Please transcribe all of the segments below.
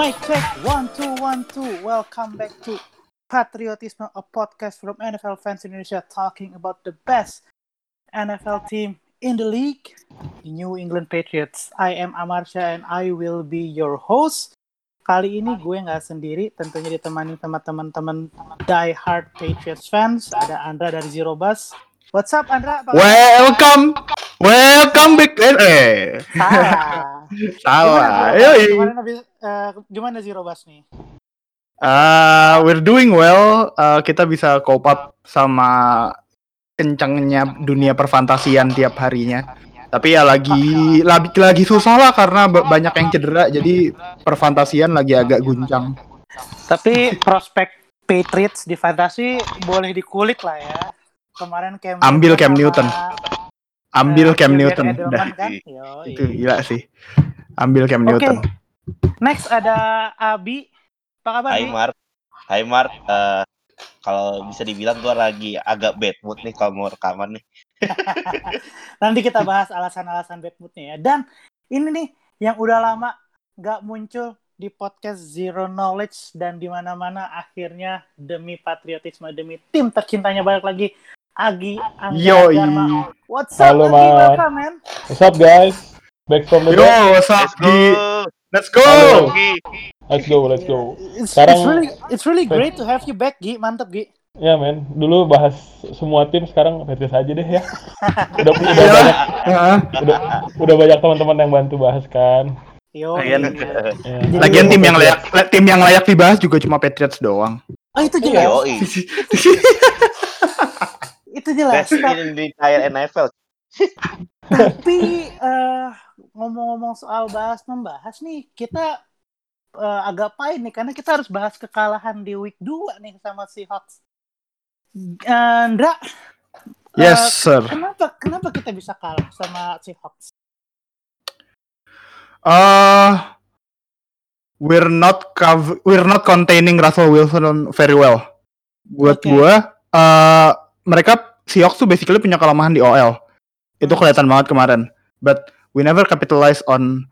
Mic check. One, two, one, two. Welcome back to Patriotisme, a podcast from NFL fans Indonesia talking about the best NFL team in the league, the New England Patriots. I am Amarsha and I will be your host. Kali ini gue nggak sendiri, tentunya ditemani sama teman-teman die hard Patriots fans. Ada Andra dari Zero Bus. What's up Andra? Welcome, welcome back. Eh, eh. Salah. Gimana, Bus? Yoi. Kemarin habis, eh, gimana Zero Bus nih? Uh, we're doing well. Uh, kita bisa cope up sama kencangnya dunia perfantasian tiap harinya. Tapi ya lagi lagi, lagi susah lah karena ba- banyak yang cedera. Jadi perfantasian lagi agak guncang. Tapi prospek Patriots di fantasi boleh dikulik lah ya. Kemarin Cam Ambil Cam sama, Newton. Ambil eh, Cam Julian Newton. Kan? Itu gila sih. Ambil Cam. Newton. Next ada Abi. Apa kabar Hai? Mark, Hai Mark, Eh, kalau bisa dibilang gua lagi agak bad mood nih kalau mau rekaman nih. Nanti kita bahas alasan-alasan bad moodnya ya. Dan ini nih yang udah lama nggak muncul di podcast Zero Knowledge dan di mana-mana akhirnya demi patriotisme demi tim tercintanya balik lagi Agi. Dharma. What's up Halo, Agi? Man. Welcome man. What's up guys? Back from the Yo, dead. what's up, Let's go, Gi? Let's go. Halo. Let's go, let's go. It's, Sekarang- it's really it's really great to have you back Gi. Mantep Gi. Ya men, dulu bahas semua tim sekarang Patriots aja deh ya. Udah udah Iyalah. banyak Heeh. udah, udah banyak teman-teman yang bantu bahas kan. Yo. Lagian- Ya. Jadi- Lagian tim yang layak tim yang layak dibahas juga cuma Patriots doang. Oh itu jelas. Yoi, Itu jelas. best in the entire NFL. Tapi eh, ngomong-ngomong soal bahas membahas nih, kita eh, agak pahit nih karena kita harus bahas kekalahan di week 2 nih sama Seahawks. Andra, eh, Yes, sir. kenapa kenapa kita bisa kalah sama Seahawks? Uh, we're not we're not containing Russell Wilson very well. Buat Oke. gua, uh, mereka Seahawks tuh basically punya kelemahan di OL. Itu kelihatan banget kemarin. But we never capitalize on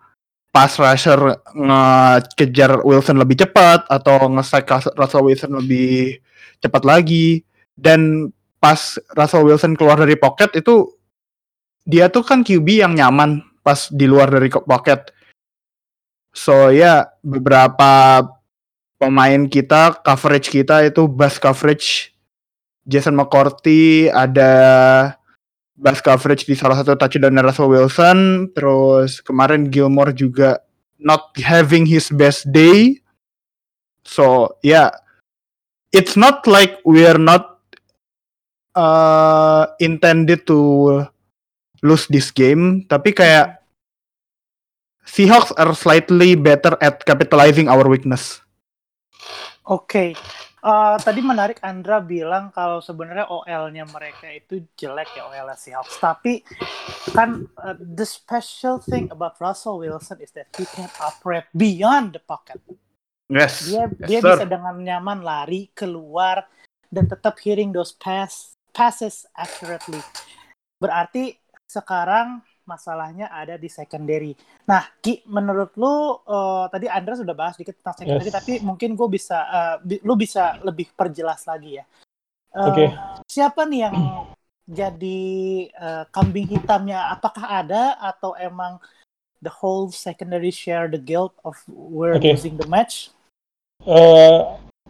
pass rusher ngekejar Wilson lebih cepat atau nge-sack Russell Wilson lebih cepat lagi. Dan pas Russell Wilson keluar dari pocket itu dia tuh kan QB yang nyaman pas di luar dari pocket. So ya beberapa pemain kita coverage kita itu bus coverage Jason McCourty ada bus coverage di salah satu touchdown Russell Wilson terus kemarin Gilmore juga not having his best day so yeah it's not like we're not uh, intended to lose this game tapi kayak Seahawks are slightly better at capitalizing our weakness. Oke. Eh, tadi menarik Andra bilang kalau sebenarnya OL-nya mereka itu jelek ya OL Seahawks. Tapi kan eh, the special thing about Russell Wilson is that he can operate beyond the pocket. Yes. dia dia bisa dengan nyaman lari keluar dan tetap hitting those pass passes accurately. Berarti sekarang masalahnya ada di secondary. Nah, Ki, menurut lu eh, tadi Andra sudah bahas dikit tentang secondary, Yes. tapi mungkin gue bisa, eh, bi- lu bisa lebih perjelas lagi ya. Eh, Oke. Siapa nih yang jadi eh, kambing hitamnya? Apakah ada atau emang the whole secondary share the guilt of we're Oke. losing the match? Eh,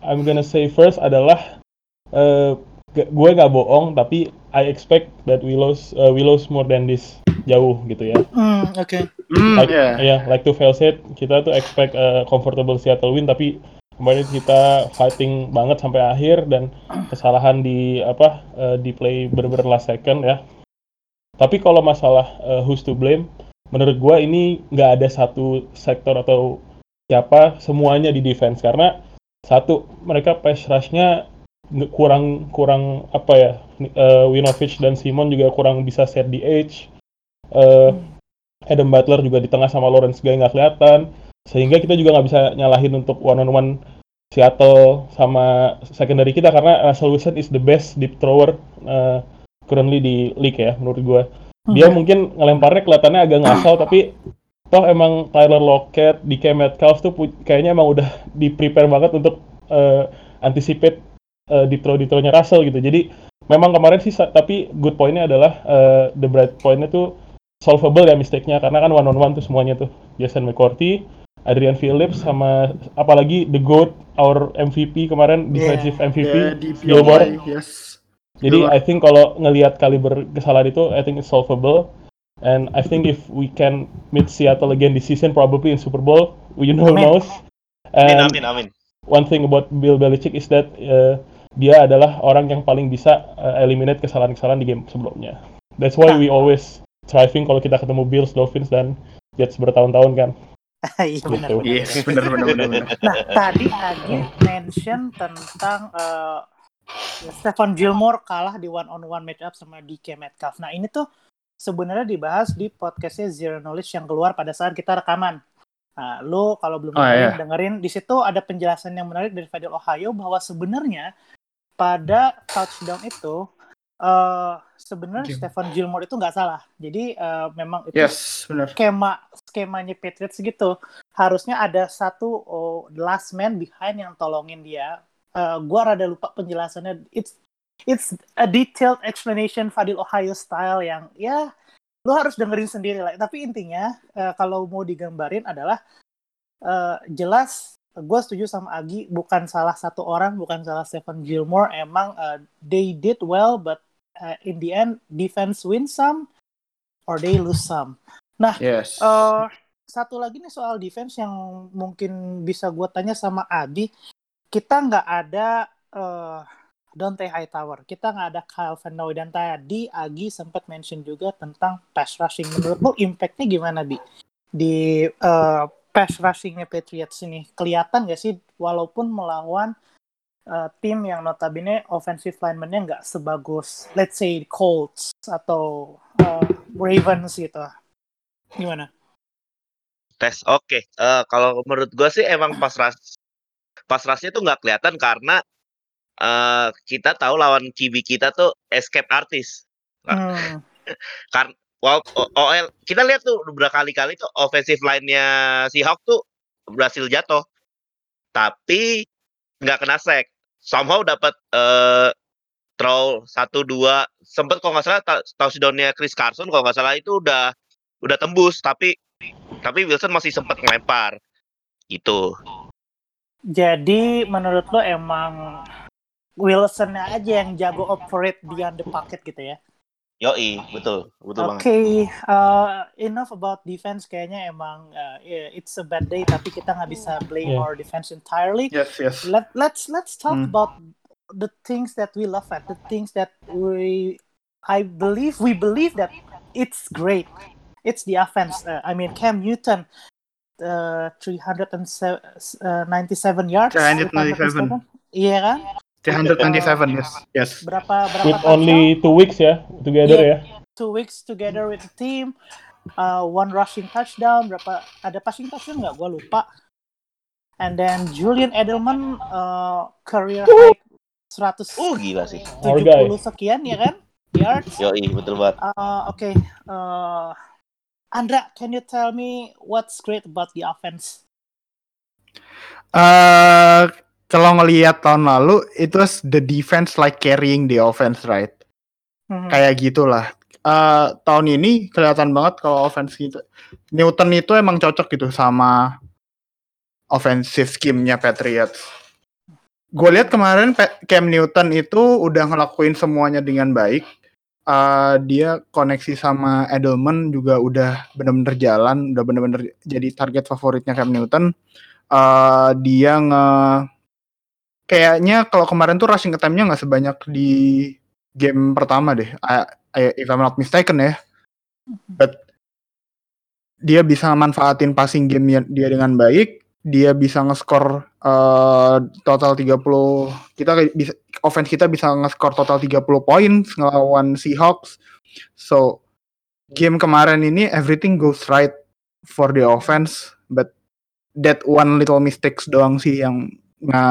I'm gonna say first adalah g- gue nggak bohong tapi I expect that we lose eh, we lose more than this jauh gitu ya. Hmm, oke. Hmm, like yeah. ya like to fail said kita tuh expect a comfortable Seattle win tapi kemarin kita fighting banget sampai akhir dan kesalahan di apa eh, di play bener-bener last second ya tapi kalau masalah eh, who's to blame menurut gua ini nggak ada satu sektor atau siapa semuanya di defense karena satu mereka pass rush-nya kurang kurang apa ya eh, Winovich dan Simon juga kurang bisa set the edge Eh, Adam Butler juga di tengah sama Lawrence Guy nggak kelihatan sehingga kita juga nggak bisa nyalahin untuk one on one Seattle sama secondary kita karena Russell Wilson is the best deep thrower uh, currently di league ya menurut gue dia Hmm. mungkin ngelemparnya kelihatannya agak ngasal tapi toh emang Tyler Lockett, DK Metcalf tuh kayaknya emang udah di prepare banget untuk eh, anticipate uh, di throw di throw-nya Russell gitu. Jadi memang kemarin sih tapi good point-nya adalah eh, the bright point-nya tuh solvable ya mistake-nya karena kan one on one tuh semuanya tuh Jason McCourty, Adrian Phillips sama apalagi the GOAT our MVP kemarin defensive MVP di Gilmore. Yes. Jadi Gilmore. I think kalau ngelihat kaliber kesalahan itu, I think it's solvable. And I think if we can meet Seattle again this season, probably in Super Bowl, you know Amin. knows. Amin, amin, amin. one thing about Bill Belichick is that uh, dia adalah orang yang paling bisa uh, eliminate kesalahan-kesalahan di game sebelumnya. That's why we always thriving kalau kita ketemu Bills, Dolphins, dan Jets bertahun-tahun kan. Iya benar. Gitu. benar. Yes, benar benar. Nah, tadi Agi mention tentang eh Stefan Gilmore kalah di one on one matchup sama DK Metcalf. Nah, ini tuh sebenarnya dibahas di podcastnya Zero Knowledge yang keluar pada saat kita rekaman. Nah, lu kalau belum Oh, dengerin, iya. dengerin di situ ada penjelasan yang menarik dari Fadil Ohio bahwa sebenarnya pada touchdown itu eh sebenarnya Stefan Gilmore itu nggak salah. Jadi eh, memang itu Yes, benar. skema skemanya Patriots gitu. Harusnya ada satu oh, last man behind yang tolongin dia. Eh, gua rada lupa penjelasannya. It's it's a detailed explanation Fadil Ohio style yang ya lu harus dengerin sendiri lah. Tapi intinya eh, kalau mau digambarin adalah eh, jelas gue setuju sama Agi bukan salah satu orang bukan salah Stephen Gilmore. Emang eh, they did well but eh, in the end defense win some or they lose some Yes. Eh, satu lagi nih soal defense yang mungkin bisa gue tanya sama Adi. Kita nggak ada eh Dante Hightower, kita nggak ada Kyle Van Noy dan tadi Agi sempat mention juga tentang pass rushing. Menurut lu impact-nya gimana bi di eh, pass rushingnya Patriots ini? Kelihatan nggak sih walaupun melawan eh, tim yang notabene offensive lineman-nya nggak sebagus let's say Colts atau eh, Ravens gitu. Gimana? Tes oke. Eh, kalau menurut gua sih emang pas ras pas rasnya tuh nggak kelihatan karena eh kita tahu lawan QB kita tuh escape artist. Hmm. Kan wow, OL kita lihat tuh beberapa kali-kali tuh offensive line-nya si Hawk tuh berhasil jatuh. Tapi nggak kena sack. Somehow dapat eh throw satu dua sempet kalau nggak salah touchdown-nya Chris Carson kalau nggak salah itu udah udah tembus tapi tapi Wilson masih sempat ngelempar gitu. Jadi menurut lo emang Wilson aja yang jago operate beyond the pocket gitu ya? Yoi, betul, betul Oke, banget. uh, enough about defense. Kayaknya emang uh, it's a bad day, tapi kita nggak bisa blame Yeah. our defense entirely. Yes, yes. Let let's let's talk Hmm. about the things that we love at the things that we I believe we believe that it's great. It's the offense. Uh, I mean Cam Newton, uh, 397 yards. if I'm not 397. mistaken. Iya kan? 327, yes. Yes. Berapa berapa With touchdown? only two weeks ya together Yeah. ya. two weeks together with the team, uh, one rushing touchdown, berapa ada passing touchdown nggak? Gue lupa. And then Julian Edelman uh, career high 170 Uh, gila sih. Our guy. sekian ya kan yards. Yoi, betul banget. Uh, Oke, uh, Andra, can you tell me what's great about the offense? Eh kalau ngelihat tahun lalu it was the defense like carrying the offense, right? Hmm. Kayak gitulah. Eh tahun ini kelihatan banget kalau offense gitu. Newton itu emang cocok gitu sama offensive scheme-nya Patriots. Gue lihat kemarin Cam Newton itu udah ngelakuin semuanya dengan baik. Eh dia koneksi sama Edelman juga udah bener-bener jalan, udah bener-bener jadi target favoritnya Cam Newton. Eh dia nge kayaknya kalau kemarin tuh rushing attempt-nya nggak sebanyak di game pertama deh. I- I- if I'm not mistaken ya. But dia bisa manfaatin passing game dia dengan baik. Dia bisa nge-score eh, total 30 kita bisa offense kita bisa nge-score total 30 points ngelawan Seahawks. So game kemarin ini everything goes right for the offense but that one little mistakes doang sih yang nge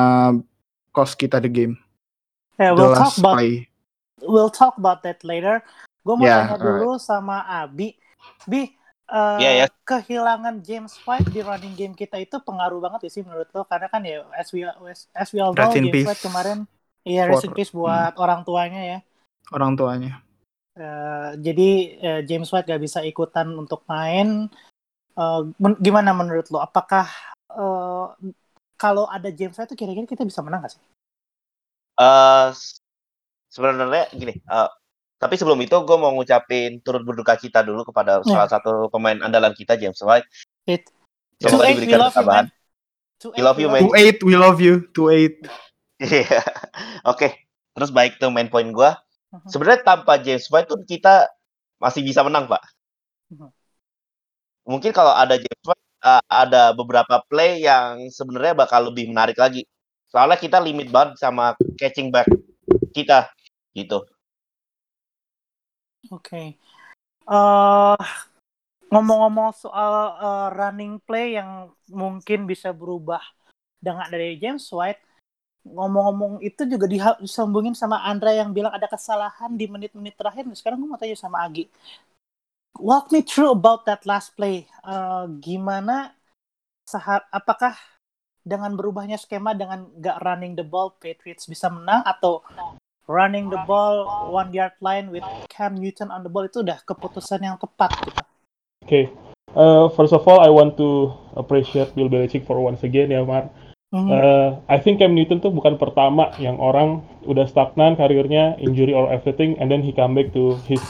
cost kita the game. Yeah, The we'll talk last about play. we'll talk about that later. Gue mau Yeah, tanya dulu sama Abi. Bi, eh, Iya, ya. kehilangan James White di running game kita itu pengaruh banget ya sih menurut lo karena kan ya as we as, as we all know James peace. White kemarin iya rest in For- peace buat orang tuanya ya orang tuanya. Eh, jadi eh, James White gak bisa ikutan untuk main Eh, men- gimana menurut lo apakah eh, kalau ada James White itu kira-kira kita bisa menang gak sih? S- sebenarnya gini. eh, tapi sebelum itu gue mau ngucapin turut berduka cita dulu kepada Ya. salah satu pemain andalan kita James White. It, Semoga 2-8, we diberikan love you ketabahan. man. 2-8, We love you, man. Two eight, we love you. Two eight. Iya. Oke. Terus baik tuh main poin gue. Mhm. Sebenarnya tanpa James White tuh kita masih bisa menang pak. Mhm. Mungkin kalau ada James White eh, ada beberapa play yang sebenarnya bakal lebih menarik lagi. Soalnya kita limit banget sama catching back kita gitu. Oke. Eh, ngomong-ngomong soal eh, running play yang mungkin bisa berubah dengan dari James White, ngomong-ngomong itu juga disambungin sama Andra yang bilang ada kesalahan di menit-menit terakhir. Sekarang gue mau tanya sama Agi. Walk me through about that last play. Eh, gimana saha- apakah dengan berubahnya skema dengan gak running the ball Patriots bisa menang atau running the ball one yard line with Cam Newton on the ball itu udah keputusan yang tepat gitu. Oke. Uh, first of all, I want to appreciate Bill Belichick for once again ya, Mar. Mhm. Uh, I think Cam Newton tuh bukan pertama yang orang udah stagnan karirnya, injury or everything, and then he come back to his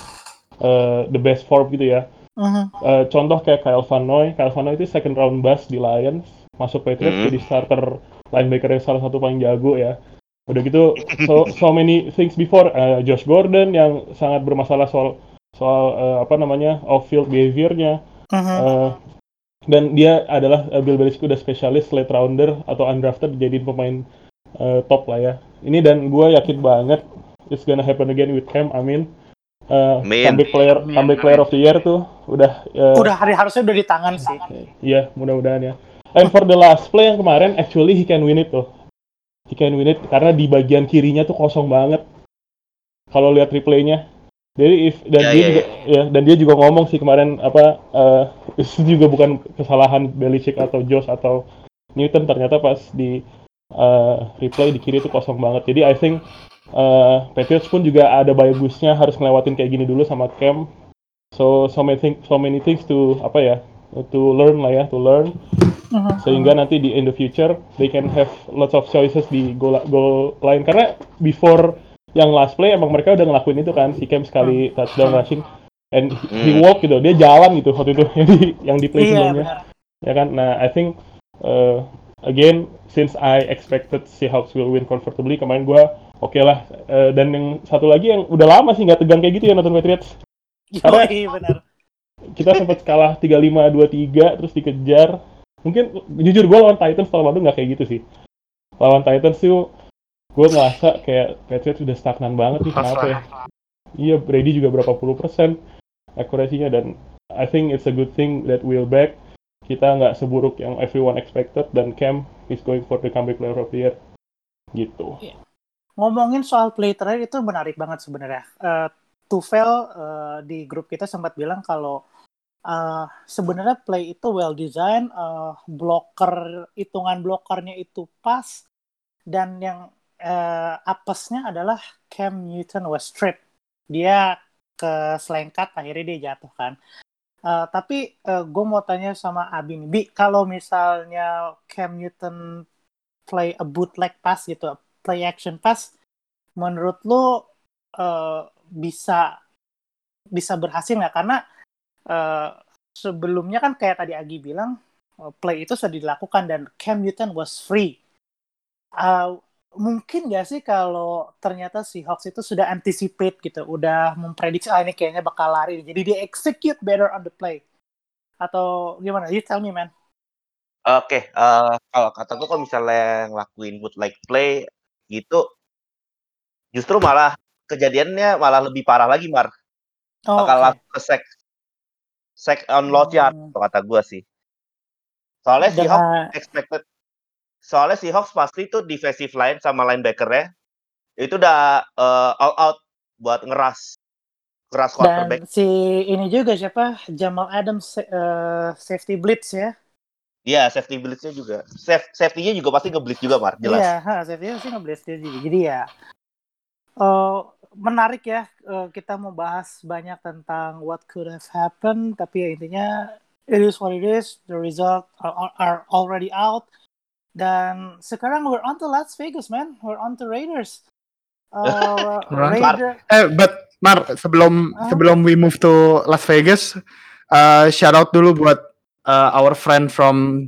uh, the best form gitu ya. Mhm. Uh, contoh kayak Kyle Van Noy, Kyle Van Noy itu second round bust di Lions, masuk Patriots Mhm. jadi starter linebacker yang salah satu paling jago ya. Udah gitu, so so many things before uh, Josh Gordon yang sangat bermasalah soal soal uh, apa namanya off field behaviornya. Mhm. Uh, dan dia adalah uh, Bill Belichick udah spesialis late rounder atau undrafted jadiin pemain uh, top lah ya. Ini dan gue yakin banget it's gonna happen again with Cam. Amin. Uh, comeback player Amin. comeback player of the year tuh udah uh, Udah hari harusnya udah di tangan sih. Iya, mudah-mudahan ya. And for the last play yang kemarin, actually he can win it tuh. He can win it karena di bagian kirinya tuh kosong banget. Kalau lihat replaynya. Jadi if dan Ya, dia ya, juga ya dan dia juga ngomong sih kemarin apa eh, itu juga bukan kesalahan Belichick atau Josh atau Newton ternyata pas di eh, replay di kiri itu kosong banget. Jadi I think eh, Patriots pun juga ada bagusnya harus ngelewatin kayak gini dulu sama Cam. So so many thing, so many things to apa ya to learn lah ya to learn Mhm. sehingga nanti di in the future they can have lots of choices di goal goal line karena before yang last play emang mereka udah ngelakuin itu kan si Cam sekali touchdown rushing and he Hmm. walk gitu dia jalan gitu waktu itu yang di yang di play Iya sebelumnya benar. ya kan nah I think uh, again since I expected Seahawks will win comfortably kemarin gua oke lah Uh, dan yang satu lagi yang udah lama sih nggak tegang kayak gitu ya nonton Patriots Karena- Yoi, benar. kita sempat kalah 35 23 terus dikejar. Mungkin jujur gue lawan Titans tahun lalu nggak kayak gitu sih. Lawan Titans tuh gue ngerasa kayak Patriots udah stagnan banget nih kenapa ya iya Brady juga berapa puluh persen akurasinya dan I think it's a good thing that we're back. Kita nggak seburuk yang everyone expected dan Cam is going for the comeback player of the year. Gitu Ngomongin soal play terakhir itu menarik banget sebenarnya. Eh, Tufel eh, di grup kita sempat bilang kalau eh, sebenarnya play itu well design, eh, blocker hitungan blokernya itu pas dan yang eh, apesnya adalah Cam Newton was stripped. Dia ke selengkat akhirnya dia jatuh kan. Eh, tapi gue mau tanya sama Abi nih, Bi, kalau misalnya Cam Newton play a bootleg pass gitu, play action pass, menurut lo eh, bisa bisa berhasil nggak? Karena eh, sebelumnya kan kayak tadi Agi bilang eh, play itu sudah dilakukan dan Cam Newton was free. Eh, mungkin nggak sih kalau ternyata si Hawks itu sudah anticipate gitu, udah memprediksi ah ini kayaknya bakal lari, jadi dia execute better on the play. Atau gimana? You tell me man. Oke, eh, kalau kata gue kalau misalnya ngelakuin bootleg play gitu, justru malah kejadiannya malah lebih parah lagi, Mar. Oh, Bakal langsung ke sack, sack on loss yard, Hmm. kalau kata gue sih. Soalnya si Hawks expected, soalnya si Hawks pasti tuh defensive line sama linebacker-nya itu udah eh, all out buat ngeras. keras quarterback. Dan si ini juga siapa? Jamal Adams eh, safety blitz ya. Iya, safety blitznya juga. Safe, safety-nya juga pasti nge-blitz juga, Mar. Jelas. Iya, ha, safety sih nge-blitz dia juga. Jadi ya eh, menarik ya eh, kita mau bahas banyak tentang what could have happened tapi ya intinya it is what it is. The result are, are- already out. Dan sekarang we're on to Las Vegas, man. We're on to Raiders. Uh, Right. Raider, Eh, but Mar, sebelum Hah? sebelum we move to Las Vegas, uh, shout out dulu buat uh, our friend from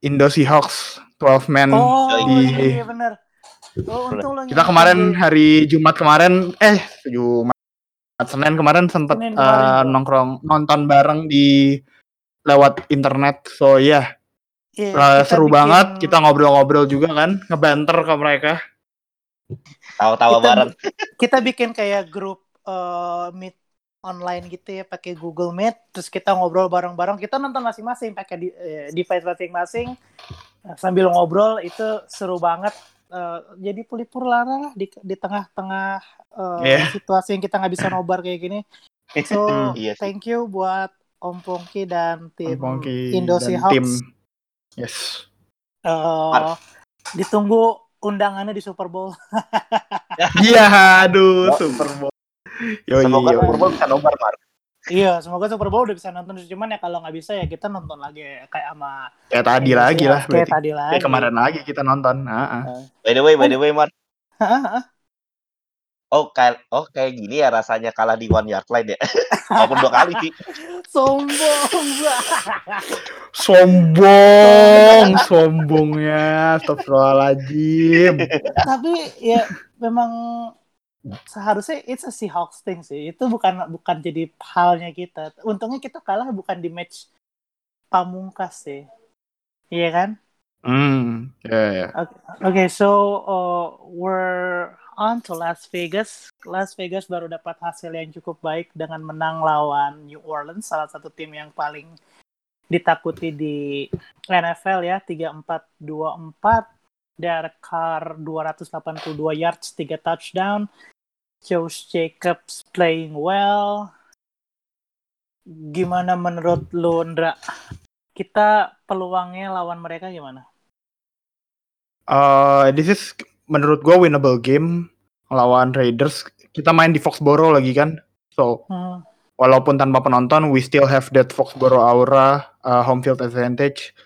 Indo Seahawks, 12 man. Oh di- iya benar. Oh untung lo Kita kemarin hari Jumat kemarin, eh Jumat Senin kemarin sempat uh, nongkrong nonton bareng di lewat internet. So ya, Iya, yeah, kita seru bikin- banget. Kita ngobrol-ngobrol juga kan, ngebanter ke mereka. Tawa-tawa Kita- bareng. kita bikin kayak grup eh, meet online gitu ya pakai Google Meet terus kita ngobrol bareng-bareng kita nonton masing-masing pakai di, eh, device masing-masing Nah, sambil ngobrol itu seru banget Eh, jadi pelipur lara lah di di tengah-tengah eh, Iya. situasi yang kita nggak bisa nobar kayak gini so Iya sih. thank you buat Om Pongki dan tim Pongki Indo dan Seahawks tim. Yes. Eh, ditunggu undangannya di Super Bowl Iya, aduh, Super Bowl. Yoi, Semoga yoi. Super Bowl bisa nobar, Mar. Iya, semoga Super Bowl udah bisa nonton. Cuman ya kalau nggak bisa ya kita nonton lagi ya, kayak sama Kayak tadi Indonesia. lagi lah. Kayak berarti. tadi lagi. Kayak kemarin lagi kita nonton. Ah, ah. By the way, by the way, Mar. Oh, kayak oh kayak gini ya rasanya kalah di one yard line ya. Walaupun dua kali sih. Sombong. Sombong, sombongnya. Astagfirullahaladzim. Tapi ya memang seharusnya it's a Seahawks thing sih. Itu bukan bukan jadi halnya kita. Untungnya kita kalah bukan di match pamungkas sih. Iya kan? Hmm, ya, ya. Oke, so uh, we're on to Las Vegas. Las Vegas baru dapat hasil yang cukup baik dengan menang lawan New Orleans, salah satu tim yang paling ditakuti di NFL ya, 3-4-2-4. Derek Carr 282 yards, 3 touchdown. Josh Jacobs playing well. Gimana menurut lu, Ndra? Kita peluangnya lawan mereka gimana? Uh, this is menurut gue winnable game lawan Raiders. Kita main di Foxborough lagi kan. So, Hmm. walaupun tanpa penonton, we still have that Foxborough aura, uh, home field advantage.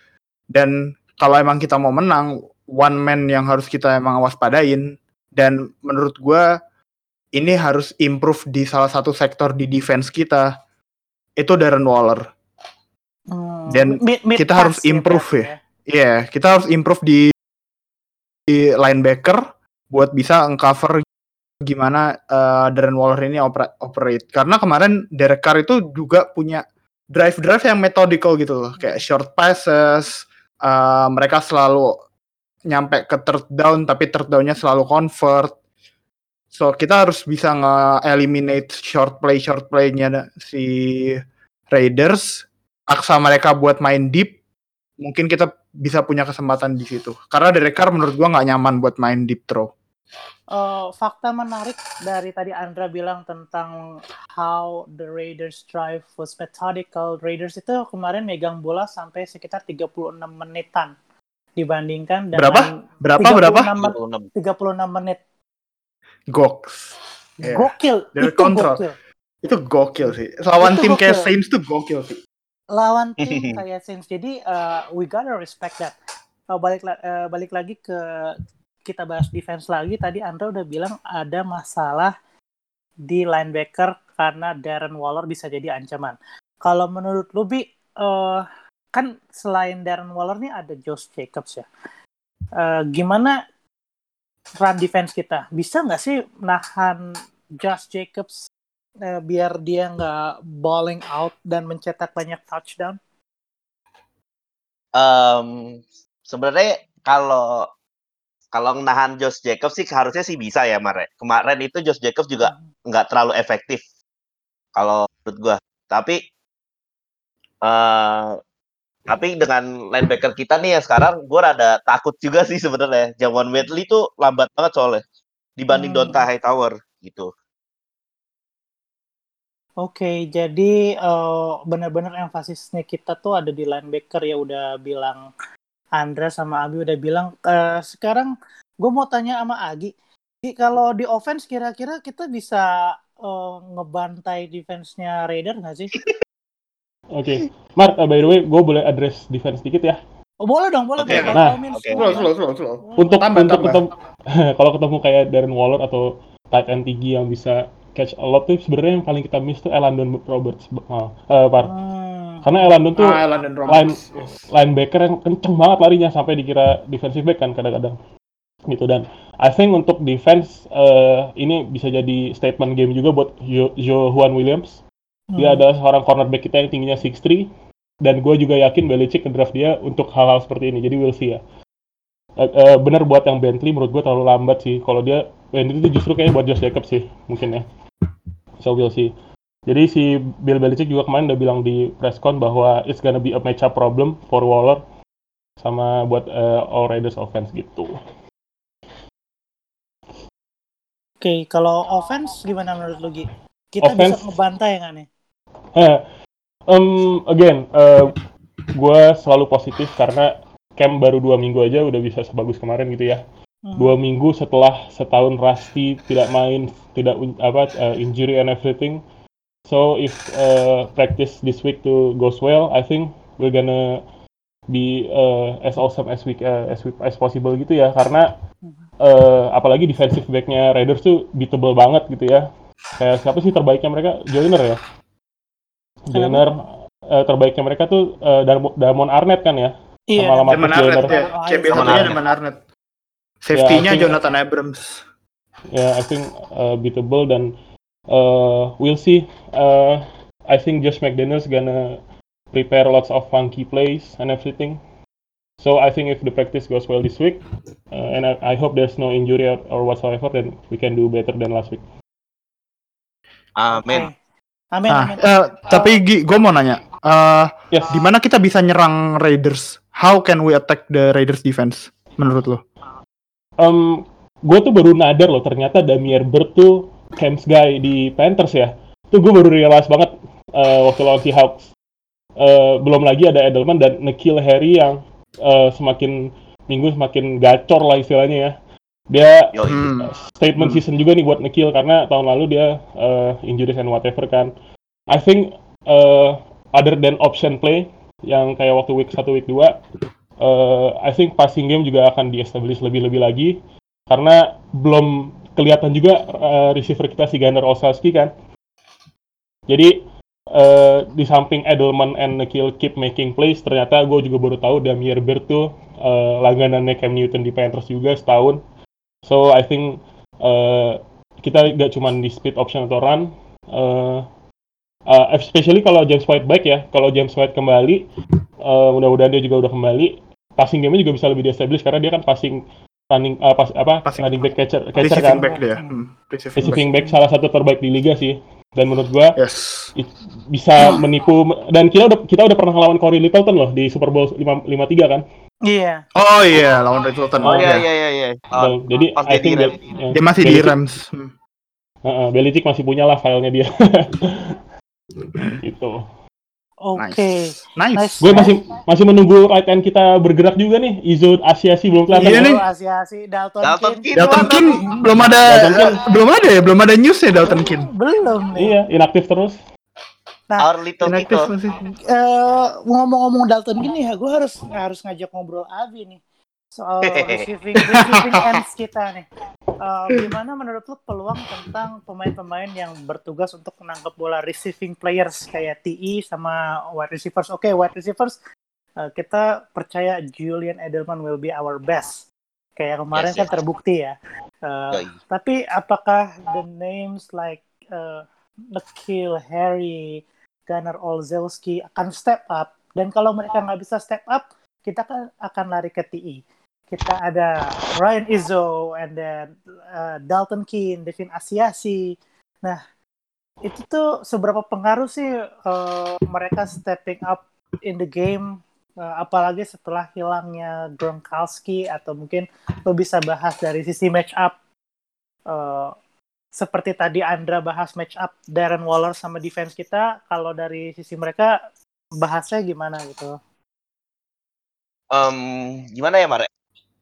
Dan kalau emang kita mau menang, one man yang harus kita emang waspadain. Dan menurut gua ini harus improve di salah satu sektor di defense kita. Itu Darren Waller. Hmm, Dan mid- mid kita harus pass ya improve berarti ya. Iya, kita harus improve di, di linebacker buat bisa uncover gimana uh, Darren Waller ini opera- operate. Karena kemarin Derek Carr itu juga punya drive-drive yang methodical gitu loh, kayak short passes. uh, mereka selalu nyampe ke third down tapi third down-nya selalu convert. So kita harus bisa nge-eliminate short play short play-nya si Raiders, paksa mereka buat main deep. Mungkin kita bisa punya kesempatan di situ. Karena Derek Carr menurut gua nggak nyaman buat main deep throw. Eh, fakta menarik dari tadi Andra bilang tentang how the Raiders drive was methodical. Raiders itu kemarin megang bola sampai sekitar 36 menitan dibandingkan dengan Berapa? Berapa 36 berapa? men- 36 menit. Goks. Iya. Gokil. Dari itu kontrol. gokil. Itu gokil sih. Lawan Itu tim kayak gokil. Saints tuh gokil sih. Lawan tim kayak Saints. Jadi eh, we gotta respect that. Eh, balik eh, balik lagi ke kita bahas defense lagi. Tadi Andra udah bilang ada masalah di linebacker karena Darren Waller bisa jadi ancaman. Kalau menurut lu Bi, eh, kan selain Darren Waller nih ada Josh Jacobs ya. Eh, gimana run defense kita? Bisa nggak sih nahan Josh Jacobs eh, biar dia nggak balling out dan mencetak banyak touchdown? Em, sebenarnya kalau kalau nahan Josh Jacobs sih harusnya sih bisa ya Mare. Kemarin itu Josh Jacobs juga nggak terlalu efektif kalau menurut gua. Tapi eh tapi dengan linebacker kita nih ya sekarang gua rada takut juga sih sebenarnya. Jawan Wedley tuh lambat banget soalnya dibanding Hmm. Donta Hightower gitu. Oke, jadi eh, benar-benar emfasisnya kita tuh ada di linebacker ya udah bilang Andra sama Abi udah bilang. Eh, sekarang gue mau tanya sama Agi, Gi, kalau di offense kira-kira kita bisa eh, ngebantai defense-nya Raider nggak sih? Oke, Mark, uh, by the way, gue boleh address defense dikit ya. Oh boleh dong, boleh. Oke, boleh. oke. Nah, boleh. Slow, slow, slow, slow. Untuk Tambah, untuk tambah. ketemu kalau ketemu kayak Darren Waller atau tight end tinggi yang bisa catch a lot tuh sebenarnya yang paling kita miss tuh Elandon Roberts. Uh, uh, Par. Hmm. Karena Elandon tuh Ah, Landon Roberts. Yes. linebacker yang kenceng banget larinya sampai dikira defensive back kan kadang-kadang gitu dan I think untuk defense eh, ini bisa jadi statement game juga buat Jo, Jo Juan Williams dia Hmm. adalah seorang cornerback kita yang tingginya 6'3 dan gue juga yakin Belichick ngedraft dia untuk hal-hal seperti ini jadi we'll see ya Eh, eh, bener buat yang Bentley menurut gue terlalu lambat sih kalau dia Bentley itu justru kayaknya buat Josh Jacobs sih mungkin ya so we'll see jadi si Bill Belichick juga kemarin udah bilang di press con bahwa it's gonna be a matchup problem for Waller sama buat eh, All Raiders offense gitu. Oke, kalau offense gimana menurut lu Gi? Kita bisa Offense- ngebantai nggak nih? Eh, um, again, gue selalu positif karena camp baru dua minggu aja udah bisa sebagus kemarin gitu ya. Hmm. Dua minggu setelah setahun Rusty tidak main, tidak apa uh, injury and everything. So if uh, practice this week to goes well, I think we're gonna be uh, as awesome as we uh, as we, as possible gitu ya. Karena uh, apalagi defensive backnya Raiders tuh beatable banget gitu ya. Kayak siapa sih terbaiknya mereka? Joyner ya. Joyner eh, terbaiknya mereka tuh eh, Darmo- Damon Arnett kan ya. Iya. Damon Arnett Joyner. ya. Oh, iya, satunya Arnett. Damon Arnett. Safety-nya think- Jonathan Abrams. Ya, I think uh, beatable dan uh, we'll see. Uh, I think Josh McDaniels gonna prepare lots of funky plays and everything. So I think if the practice goes well this week, uh, and I, I hope there's no injury or, or whatsoever, then we can do better than last week. Amin. Amin, Nah, amin. eh, tapi Gi, gue mau nanya, eh Yes. di mana kita bisa nyerang Raiders? How can we attack the Raiders defense? Menurut lo? Um, gue tuh baru nadar loh ternyata Damier Bird tuh Camps guy di Panthers ya. Tuh gue baru realize banget uh, waktu lawan Seahawks. Uh, belum lagi ada Edelman dan Nikhil Harry yang uh, semakin minggu semakin gacor lah istilahnya ya. Dia Yoi. Hmm. statement Hmm. season juga nih buat Nikhil karena tahun lalu dia uh, injuries and whatever kan. I think uh, other than option play yang kayak waktu week 1 week 2 uh, I think passing game juga akan di-establish lebih-lebih lagi karena belum kelihatan juga uh, receiver kita si Gunnar Olszewski kan. Jadi uh, di samping Edelman and Nikhil keep making plays ternyata gue juga baru tahu Damier Bird tuh uh, langganannya Cam Newton di Panthers juga setahun. So I think uh, kita gak cuma di speed option atau run, uh, uh, especially kalau James White back ya. Kalau James White kembali, uh, mudah-mudahan dia juga udah kembali. Passing game-nya juga bisa lebih di-establish karena dia kan passing running uh, pas, apa Passing- running back catcher, catcher Receiving kan. back dia. Hmm. Receiving Receiving back. back salah satu terbaik di liga sih. Dan menurut gua Yes. bisa menipu dan kita udah kita udah pernah ngelawan Corey Littleton loh di Super Bowl 5, 53 kan. Iya. Oh iya, lawan Littleton. Oh iya Iya. iya iya iya. Jadi pas I dia di think that- ya, Dia masih di Belichick- Rams. Hmm. Heeh, Belichick masih punya lah filenya dia. gitu. Oke. Nice. Nice. Gue masih masih menunggu right hand kita bergerak juga nih. Izo Asiasi belum kelihatan. Iya nih. Asiasi Dalton, Dalton Kin. Dalton Kin belum ada Dalton Kin. belum ada ya, belum ada news ya Dalton Kin. Belum nih. Iya, inaktif terus. Our little masih. Eh, ngomong-ngomong Dalton gini ya, gue harus harus ngajak ngobrol Abi nih soal receiving receiving ends kita nih. Eh, gimana menurut lu peluang tentang pemain-pemain yang bertugas untuk menangkap bola receiving players kayak TE sama wide receivers? Oke, wide receivers eh, kita percaya Julian Edelman will be our best. Kayak kemarin Yes, kan yes. terbukti ya. Eh, Yoi. tapi apakah the names like uh, Nikhil Harry, Gunnar Olszewski akan step up? Dan kalau mereka nggak bisa step up, kita kan akan lari ke TI. Kita ada Ryan Izzo, and then uh, Dalton Keane, Devin Asiasi. Nah, itu tuh seberapa pengaruh sih uh, mereka stepping up in the game? Uh, apalagi setelah hilangnya Gronkowski atau mungkin lo bisa bahas dari sisi match up uh, seperti tadi Andra bahas match up Darren Waller sama defense kita, kalau dari sisi mereka bahasnya gimana gitu? Em, gimana ya Mare?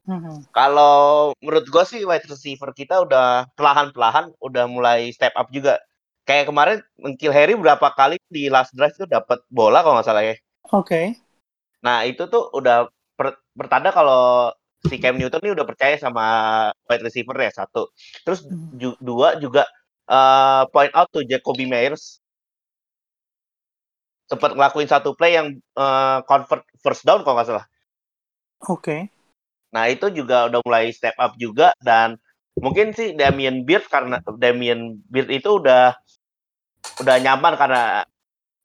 Mhm. Kalau menurut gue sih wide receiver kita udah perlahan-perlahan udah mulai step up juga. Kayak kemarin Kill Harry berapa kali di last drive tuh dapat bola kalau nggak salah ya. Oke. Nah itu tuh udah per- pertanda kalau si Cam Newton ini udah percaya sama wide receiver ya satu. Terus Hmm. ju- dua juga eh, point out tuh Jacoby Myers sempat ngelakuin satu play yang eh, convert first down kalau nggak salah. Oke. Nah itu juga udah mulai step up juga dan mungkin sih Damian Beard karena Damian Beard itu udah udah nyaman karena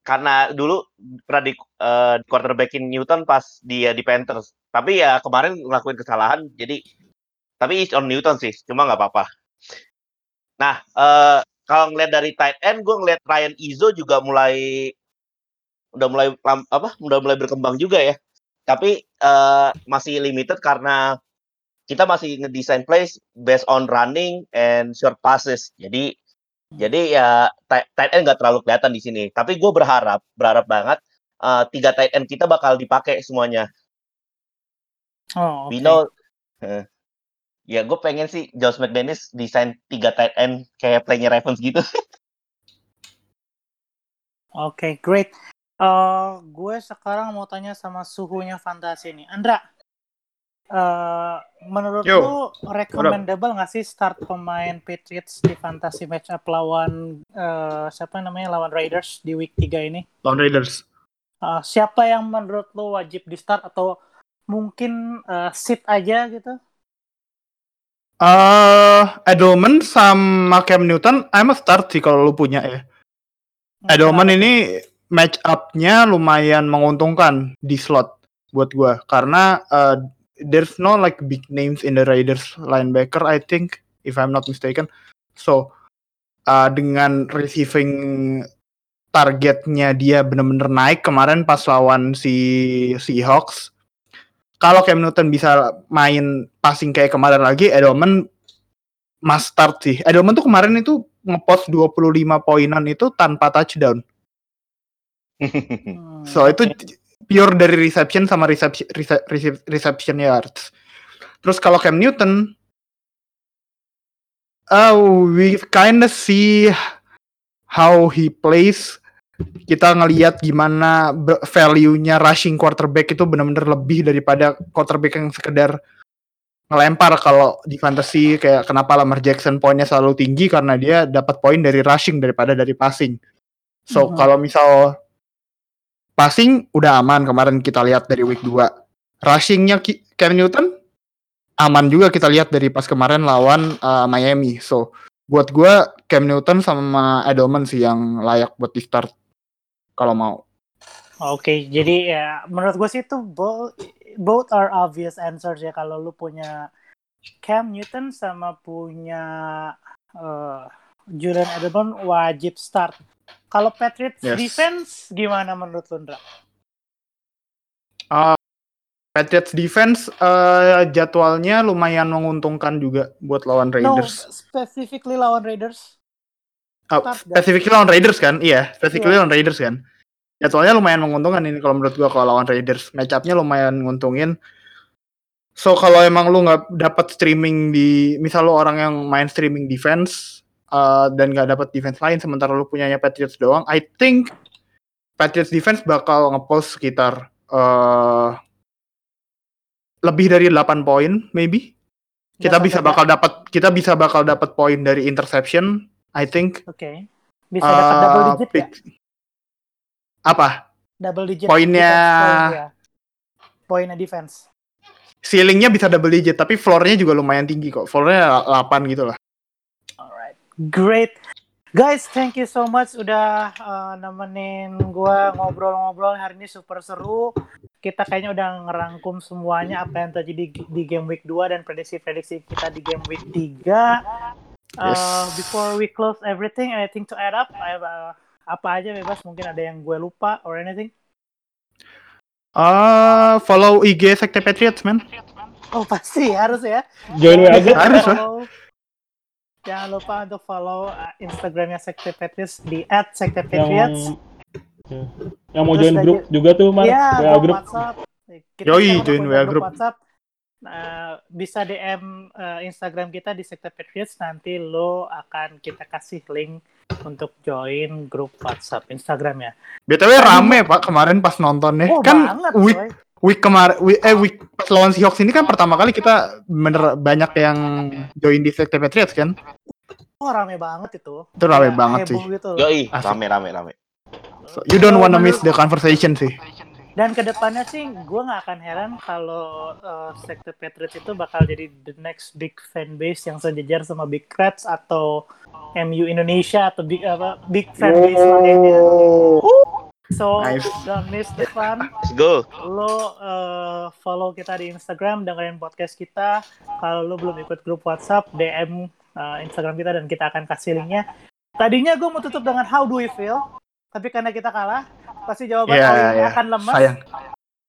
karena dulu pernah di eh, quarterbackin Newton pas dia di Panthers. Tapi ya kemarin ngelakuin kesalahan jadi tapi it's on Newton sih, cuma nggak apa-apa. Nah, eh, kalau ngeliat dari tight end, gue ngeliat Ryan Izzo juga mulai udah mulai apa? Udah mulai berkembang juga ya. Tapi eh, masih limited karena kita masih ngedesain plays based on running and short passes. Jadi jadi ya tight, end nggak terlalu kelihatan di sini. Tapi gue berharap berharap banget eh, tiga tight end kita bakal dipakai semuanya. Oh, oke. We know eh, ya gue pengen sih Josh McDaniels desain tiga tight end kayak playnya Ravens gitu. Oke, great. Eh, gue sekarang mau tanya sama suhunya fantasi nih. Andra, eh, menurut Yo, lu recommendable nggak sih start pemain Patriots di fantasy matchup lawan eh, siapa namanya lawan Raiders di week 3 ini? Lawan Raiders. Eh, siapa yang menurut lu wajib di start atau mungkin eh, sit aja gitu? Eh, Edelman sama Cam Newton, I'm a start sih kalau lu punya ya. Edelman Kenapa? ini match up-nya lumayan menguntungkan di slot buat gua karena uh, there's no like big names in the Raiders linebacker I think if I'm not mistaken. So uh, dengan receiving targetnya dia bener-bener naik kemarin pas lawan si Seahawks. Kalau Cam Newton bisa main passing kayak kemarin lagi, Edelman must start sih. Edelman tuh kemarin itu ngepost 25 poinan itu tanpa touchdown. Hmm, So itu pure dari reception sama reception reception, reception yards. Terus kalau Cam Newton, oh we kinda see how he plays. Kita ngelihat gimana value-nya rushing quarterback itu benar-benar lebih daripada quarterback yang sekedar ngelempar kalau di fantasy kayak kenapa Lamar Jackson poinnya selalu tinggi karena dia dapat poin dari rushing daripada dari passing. So Mhm. kalau misal passing udah aman kemarin kita lihat dari week 2. Rushingnya Cam Newton aman juga kita lihat dari pas kemarin lawan uh, Miami. So buat gua Cam Newton sama Edelman sih yang layak buat di start kalau mau. Oke, jadi ya menurut gue sih itu both, both are obvious answers ya kalau lu punya Cam Newton sama punya eh, Julian Edelman wajib start. Kalau Patriots Yes. defense gimana menurut lu, Ndra? Patriots defense uh, jadwalnya lumayan menguntungkan juga buat lawan No, Raiders. specifically lawan Raiders. Oh, specifically lawan Raiders kan? Iya, specifically Iya. lawan Raiders kan. Jadwalnya lumayan menguntungkan ini kalau menurut gua kalau lawan Raiders. Match-up-nya lumayan nguntungin. So kalau emang lu nggak dapat streaming di, misal lu orang yang main streaming defense uh, dan nggak dapat defense lain sementara lu punyanya Patriots doang, I think Patriots defense bakal ngepost sekitar uh, lebih dari 8 poin maybe. Kita Nggak bisa bakal dapat kita bisa bakal dapat poin dari interception, I think. Oke. Bisa dapat double Uh, digit ya? pick- Apa? Double digit. Poinnya- defense ya. Poinnya defense. Ceilingnya bisa double digit, tapi floornya juga lumayan tinggi kok. Floornya 8 gitu lah. Alright, great. Guys, thank you so much udah uh, nemenin gua ngobrol-ngobrol hari ini super seru. Kita kayaknya udah ngerangkum semuanya apa yang terjadi di, di game week 2 dan prediksi-prediksi kita di game week 3. Uh, Yes. Before we close everything, anything to add up? I have, uh, apa aja bebas, mungkin ada yang gue lupa or anything. Ah, follow IG Sekte Patriots, man. Oh pasti harus ya. Join WA aja. Harus lah. Jangan lupa untuk follow uh, Instagramnya Sekte Patriots di @sekte yang Patriots. ya. yang mau Terus join grup juga tuh Mar Iya, WA grup WhatsApp. Kita Yoi, join WA grup group. WhatsApp. Nah, bisa DM uh, Instagram kita di Sekte Patriots nanti lo akan kita kasih link untuk join grup WhatsApp Instagramnya. BTW rame Pak kemarin pas nontonnya. Oh, kan banget, week coy. week kemarin week, eh week pas lawan Seahawks ini kan pertama kali kita bener banyak yang join di Sekte Patriots kan. Oh, rame banget itu. Itu rame Kayak banget sih. Gitu. Yoi, Asik. rame rame rame. So, you don't wanna miss the conversation sih. Dan ke depannya sih, gue nggak akan heran kalau uh, Sekte Patriots itu bakal jadi the next big fan base yang sejajar sama Big Reds atau MU Indonesia atau big apa big fan base lainnya. So Nice. don't miss the fun. Let's go. Lo uh, follow kita di Instagram, dengerin podcast kita. Kalau lo belum ikut grup WhatsApp, DM uh, Instagram kita dan kita akan kasih linknya. Tadinya gue mau tutup dengan How do we feel, tapi karena kita kalah, pasti jawaban Iya, Oli iya. akan lemas. Sayang.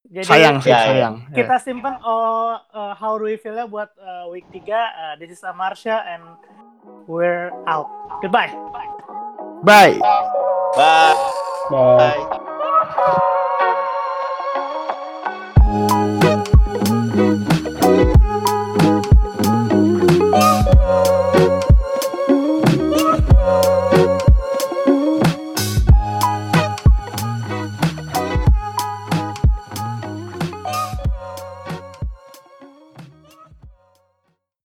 Jadi Sayang sih, Ya, ya. sayang. kita simpan oh uh, how do we feel-nya buat uh, week 3. Uh, this is Amarsha and we're out. Goodbye. Bye. Bye. Bye. Bye.